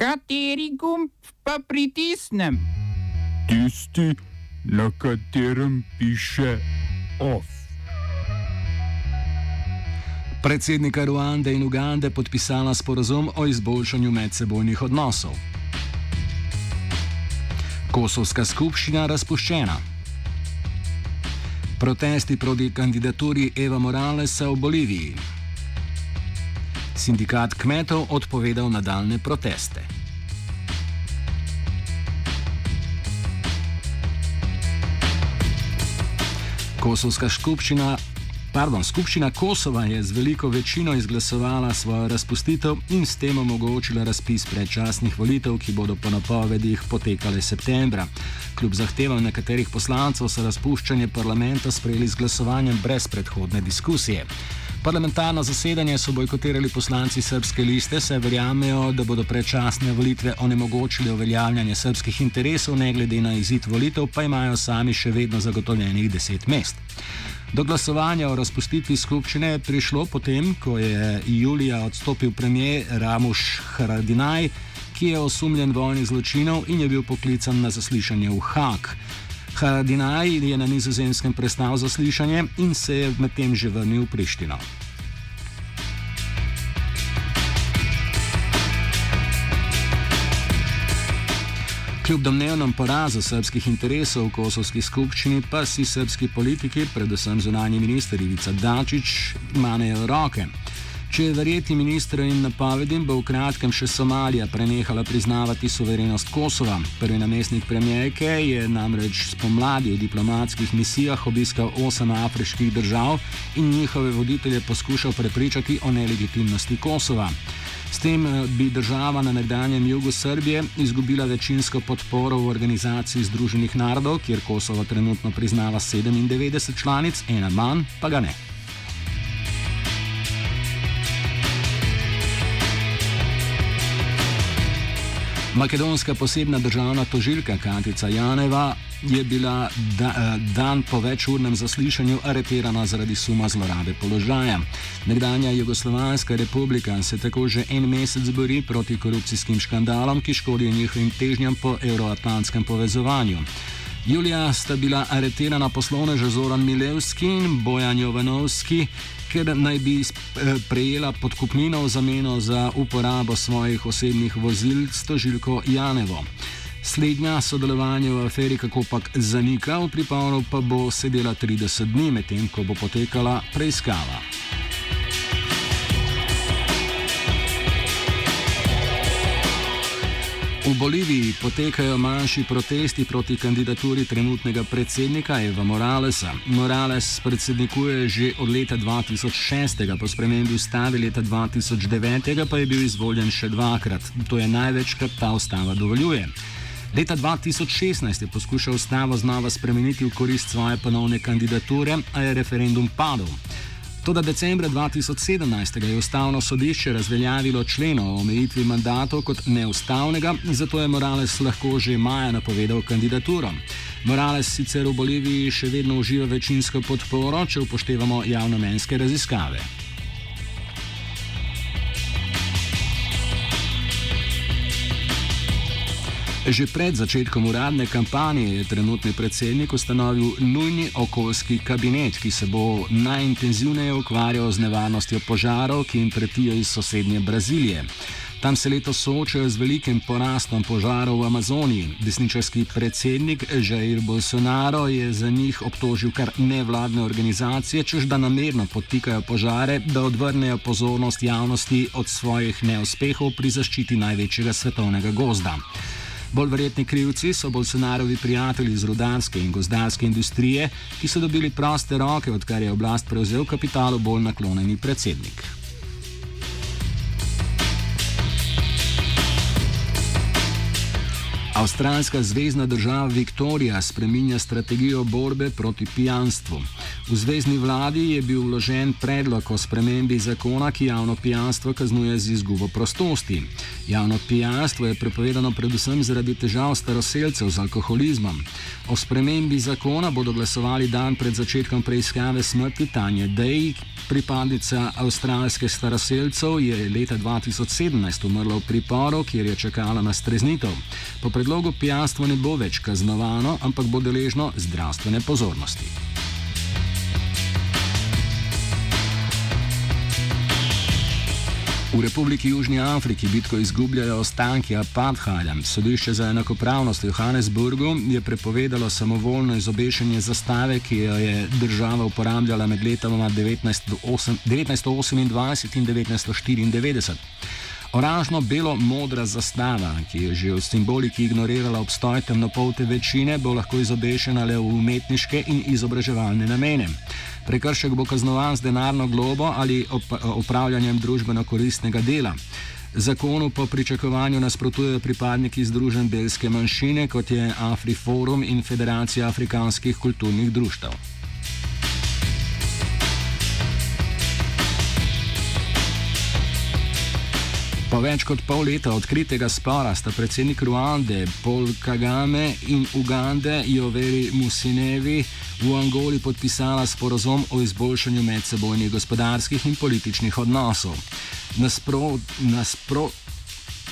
Kateri gumb pa pritisnem? Tisti, na katerem piše OF. Predsednika Ruande in Ugande podpisala sporozum o izboljšanju medsebojnih odnosov. Kosovska skupščina razpuščena. Protesti proti kandidaturi Eva Moralesa v Boliviji. Sindikat kmetov odpovedal nadaljne proteste. Kosovska skupščina Pardon, skupščina Kosova je z veliko večino izglasovala svojo razpustitev in s tem omogočila razpis predčasnih volitev, ki bodo po napovedih potekale septembra. Kljub zahtevam nekaterih poslancev so razpuščanje parlamenta sprejeli z glasovanjem brez predhodne diskusije. Parlamentarno zasedanje so bojkotirali poslanci srpske liste, saj verjamejo, da bodo predčasne volitve onemogočile uveljavljanje srpskih interesov, ne glede na izid volitev, pa imajo sami še vedno zagotovljenih deset mest. Do glasovanja o razpustitvi skupščine je prišlo potem, ko je julija odstopil premijer Ramuš Haradinaj, ki je osumljen vojnih zločinov in je bil poklican na zaslišanje v Hak. Haradinaj je na nizozemskem prestal zaslišanje in se je medtem že vrnil v Prištino. Kljub domnevnem porazu srpskih interesov v kosovski skupščini, pa si srpski politiki, predvsem zunanji minister Ivica Dačić, manejo roke. Če je verjeti ministrom napovedim, bo v kratkem še Somalija prenehala priznavati suverenost Kosova. Prvi namestnik premijerke je namreč spomladi v diplomatskih misijah obiskal osem afriških držav in njihove voditelje poskušal prepričati o nelegitimnosti Kosova. S tem eh, bi država na nekdanjem jugu Srbije izgubila večinsko podporo v organizaciji Združenih narodov, kjer Kosovo trenutno priznava 97 članic, ena manj pa ga ne. Makedonska posebna državna tožilka Katica Janeva je bila da, eh, dan po večurnem zaslišanju aretirana zaradi suma zlorabe položaja. Nekdanja Jugoslovanska republika se tako že en mesec bori proti korupcijskim škandalom, ki škodijo njihovim težnjam po euroatlantskem povezovanju. Julija sta bila aretirana poslovneža Zoran Milevski in Bojan Jovanovski, ker naj bi eh, prejela podkupnino v zameno za uporabo svojih osebnih vozil s tožilko Janevo. Slednja sodelovanje v aferi kako pak zanika, v priporu pa bo sedela 30 dni, medtem ko bo potekala preiskava. V Boliviji potekajo manjši protesti proti kandidaturi trenutnega predsednika Eva Moralesa. Morales predsednikuje že od leta 2006, po spremembi ustave leta 2009 pa je bil izvoljen še dvakrat. To je največ, kar ta ustava dovoljuje. Leta 2016 je poskušal ustavo znova spremeniti v korist svoje ponovne kandidature, a je referendum padel. Toda decembra 2017 je ustavno sodišče razveljavilo členo o omejitvi mandatov kot neustavnega, zato je Morales lahko že maja napovedal kandidaturo. Morales sicer v Boliviji še vedno uživa večinsko podporo, če upoštevamo javnomenske raziskave. Že pred začetkom uradne kampanje je trenutni predsednik ustanovil nujni okoljski kabinet, ki se bo najintenzivneje ukvarjal z nevarnostjo požarov, ki jim pretijo iz sosednje Brazilije. Tam se letos soočajo z velikim porastom požarov v Amazoniji. Desničarski predsednik Jair Bolsonaro je za njih obtožil kar nevladne organizacije, čež da namerno potikajo požare, da odvrnejo pozornost javnosti od svojih neuspehov pri zaščiti največjega svetovnega gozda. Bolj verjetni krivci so Bolsonarovi prijatelji iz rudarske in gozdarske industrije, ki so dobili proste roke, odkar je oblast prevzel kapitalu bolj naklonjeni predsednik. Avstralska zvezdna država Viktorija spreminja strategijo borbe proti pijanstvu. V zvezdni vladi je bil vložen predlog o spremembi zakona, ki javno pijanstvo kaznuje z izgubo prostosti. Javno pijanstvo je prepovedano predvsem zaradi težav staroseljcev z alkoholizmom. O spremembi zakona bodo glasovali dan pred začetkom preiskave smrti Tanja Dej. Pripadnica avstralskih staroseljcev je leta 2017 umrla v priporu, kjer je čakala na streznitev. Po predlogu pijanstvo ne bo več kaznovano, ampak bo deležno zdravstvene pozornosti. V Republiki Južni Afriki bitko izgubljajo ostanki apartheida. Sodišče za enakopravnost v Johannesburgu je prepovedalo samovoljno izobešanje zastave, ki jo je država uporabljala med letoma 1928 in 1994. Oranžno-belo-modra zastava, ki je že v simboliki ignorirala obstoj temnopolte večine, bo lahko izobešena le v umetniške in izobraževalne namene. Prekršek bo kaznovan z denarno globo ali opravljanjem družbeno koristnega dela. Zakonu po pričakovanju nasprotujejo pripadniki Združen belske manjšine, kot je AfriForum in Federacija afrikanskih kulturnih društev. Po več kot pol leta odkritega spora sta predsednik Ruande Paul Kagame in Ugande Joveri Musinevi v Angoli podpisala sporozum o izboljšanju medsebojnih gospodarskih in političnih odnosov. Nasprot,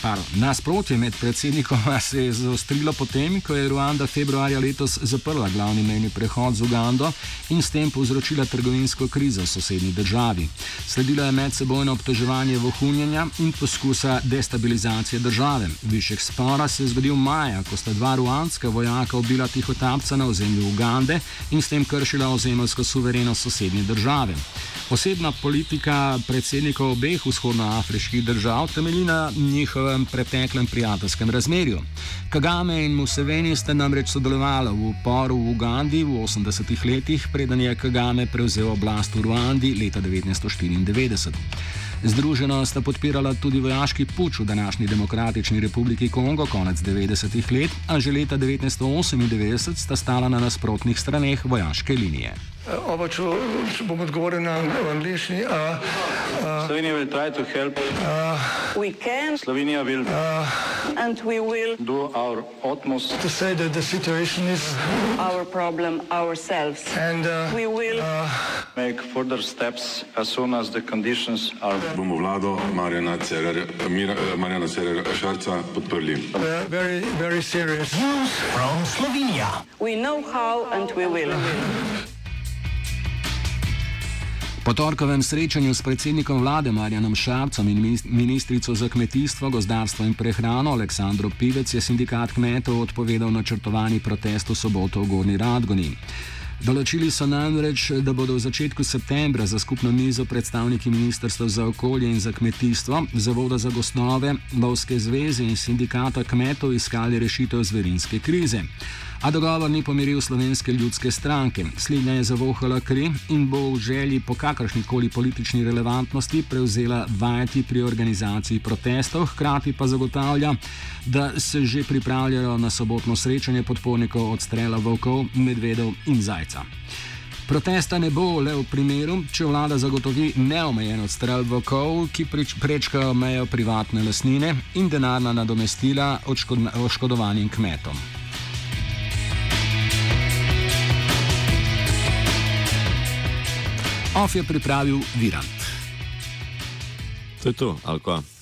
nasprot, Nasprotje med predsednikoma se je zaostrilo potem, ko je Ruanda februarja letos zaprla glavni mejni prehod z Ugando in s tem povzročila trgovinsko krizo v sosednji državi. Sledilo je medsebojno obtoževanje vohunjenja in poskusa destabilizacije države. Višek spora se je zgodil maja, ko sta dva ruandska vojaka ubila tihotapca na ozemlju Ugande in s tem kršila ozemeljsko suverenost sosednje države. Osebna politika predsednikov obeh vzhodnoafriških držav temelji na njihovem preteklem prijateljskem razmerju. Kagame in Museveni sta namreč sodelovali v uporu v Ugandi v 80-ih letih, preden je Kagame prevzel oblast v Ruandi leta 1994. Združeno sta podpirala tudi vojaški puč v današnji Demokratični republiki Kongo konec 90-ih let, a že leta 1998 sta stala na nasprotnih straneh vojaške linije. Oba, če, če bom odgovoril na angliški. Slovenija bo poskušala pomagati. Slovenija bo naredila svoj utmost, da bo rekla, da je situacija naš problem, sami. In bomo naredili nadaljnje korake, as soon as the conditions are. Bomo vlado Marjana Cererera Šarca podprli. Very, very serious. News from Slovenia. We know how and we will. Po torkovem srečanju s predsednikom vlade Marjanom Šarcom in ministrico za kmetijstvo, gozdarstvo in prehrano Aleksandro Pivec je sindikat kmetov odpovedal načrtovani protest v soboto v Gorni Radgoni. Določili so namreč, da bodo v začetku septembra za skupno mizo predstavniki Ministrstva za okolje in za kmetijstvo, Zavoda za gostnove, Lovske zveze in sindikata kmetov iskali rešitev zverinske krize. A dogovor ni pomiril slovenske ljudske stranke. Slednja je zavohala kri in bo v želji po kakršni koli politični relevantnosti prevzela vajeti pri organizaciji protestov, hkrati pa zagotavlja, da se že pripravljajo na sobotno srečanje podpornikov odstrela volkov, medvedov in zajca. Protesta ne bo le v primeru, če vlada zagotovi neomejen odstrel volkov, ki prečkajo mejo privatne lasnine in denarna nadomestila oškodovanim kmetom. Of je pripravil Virant. To je to, ali pa.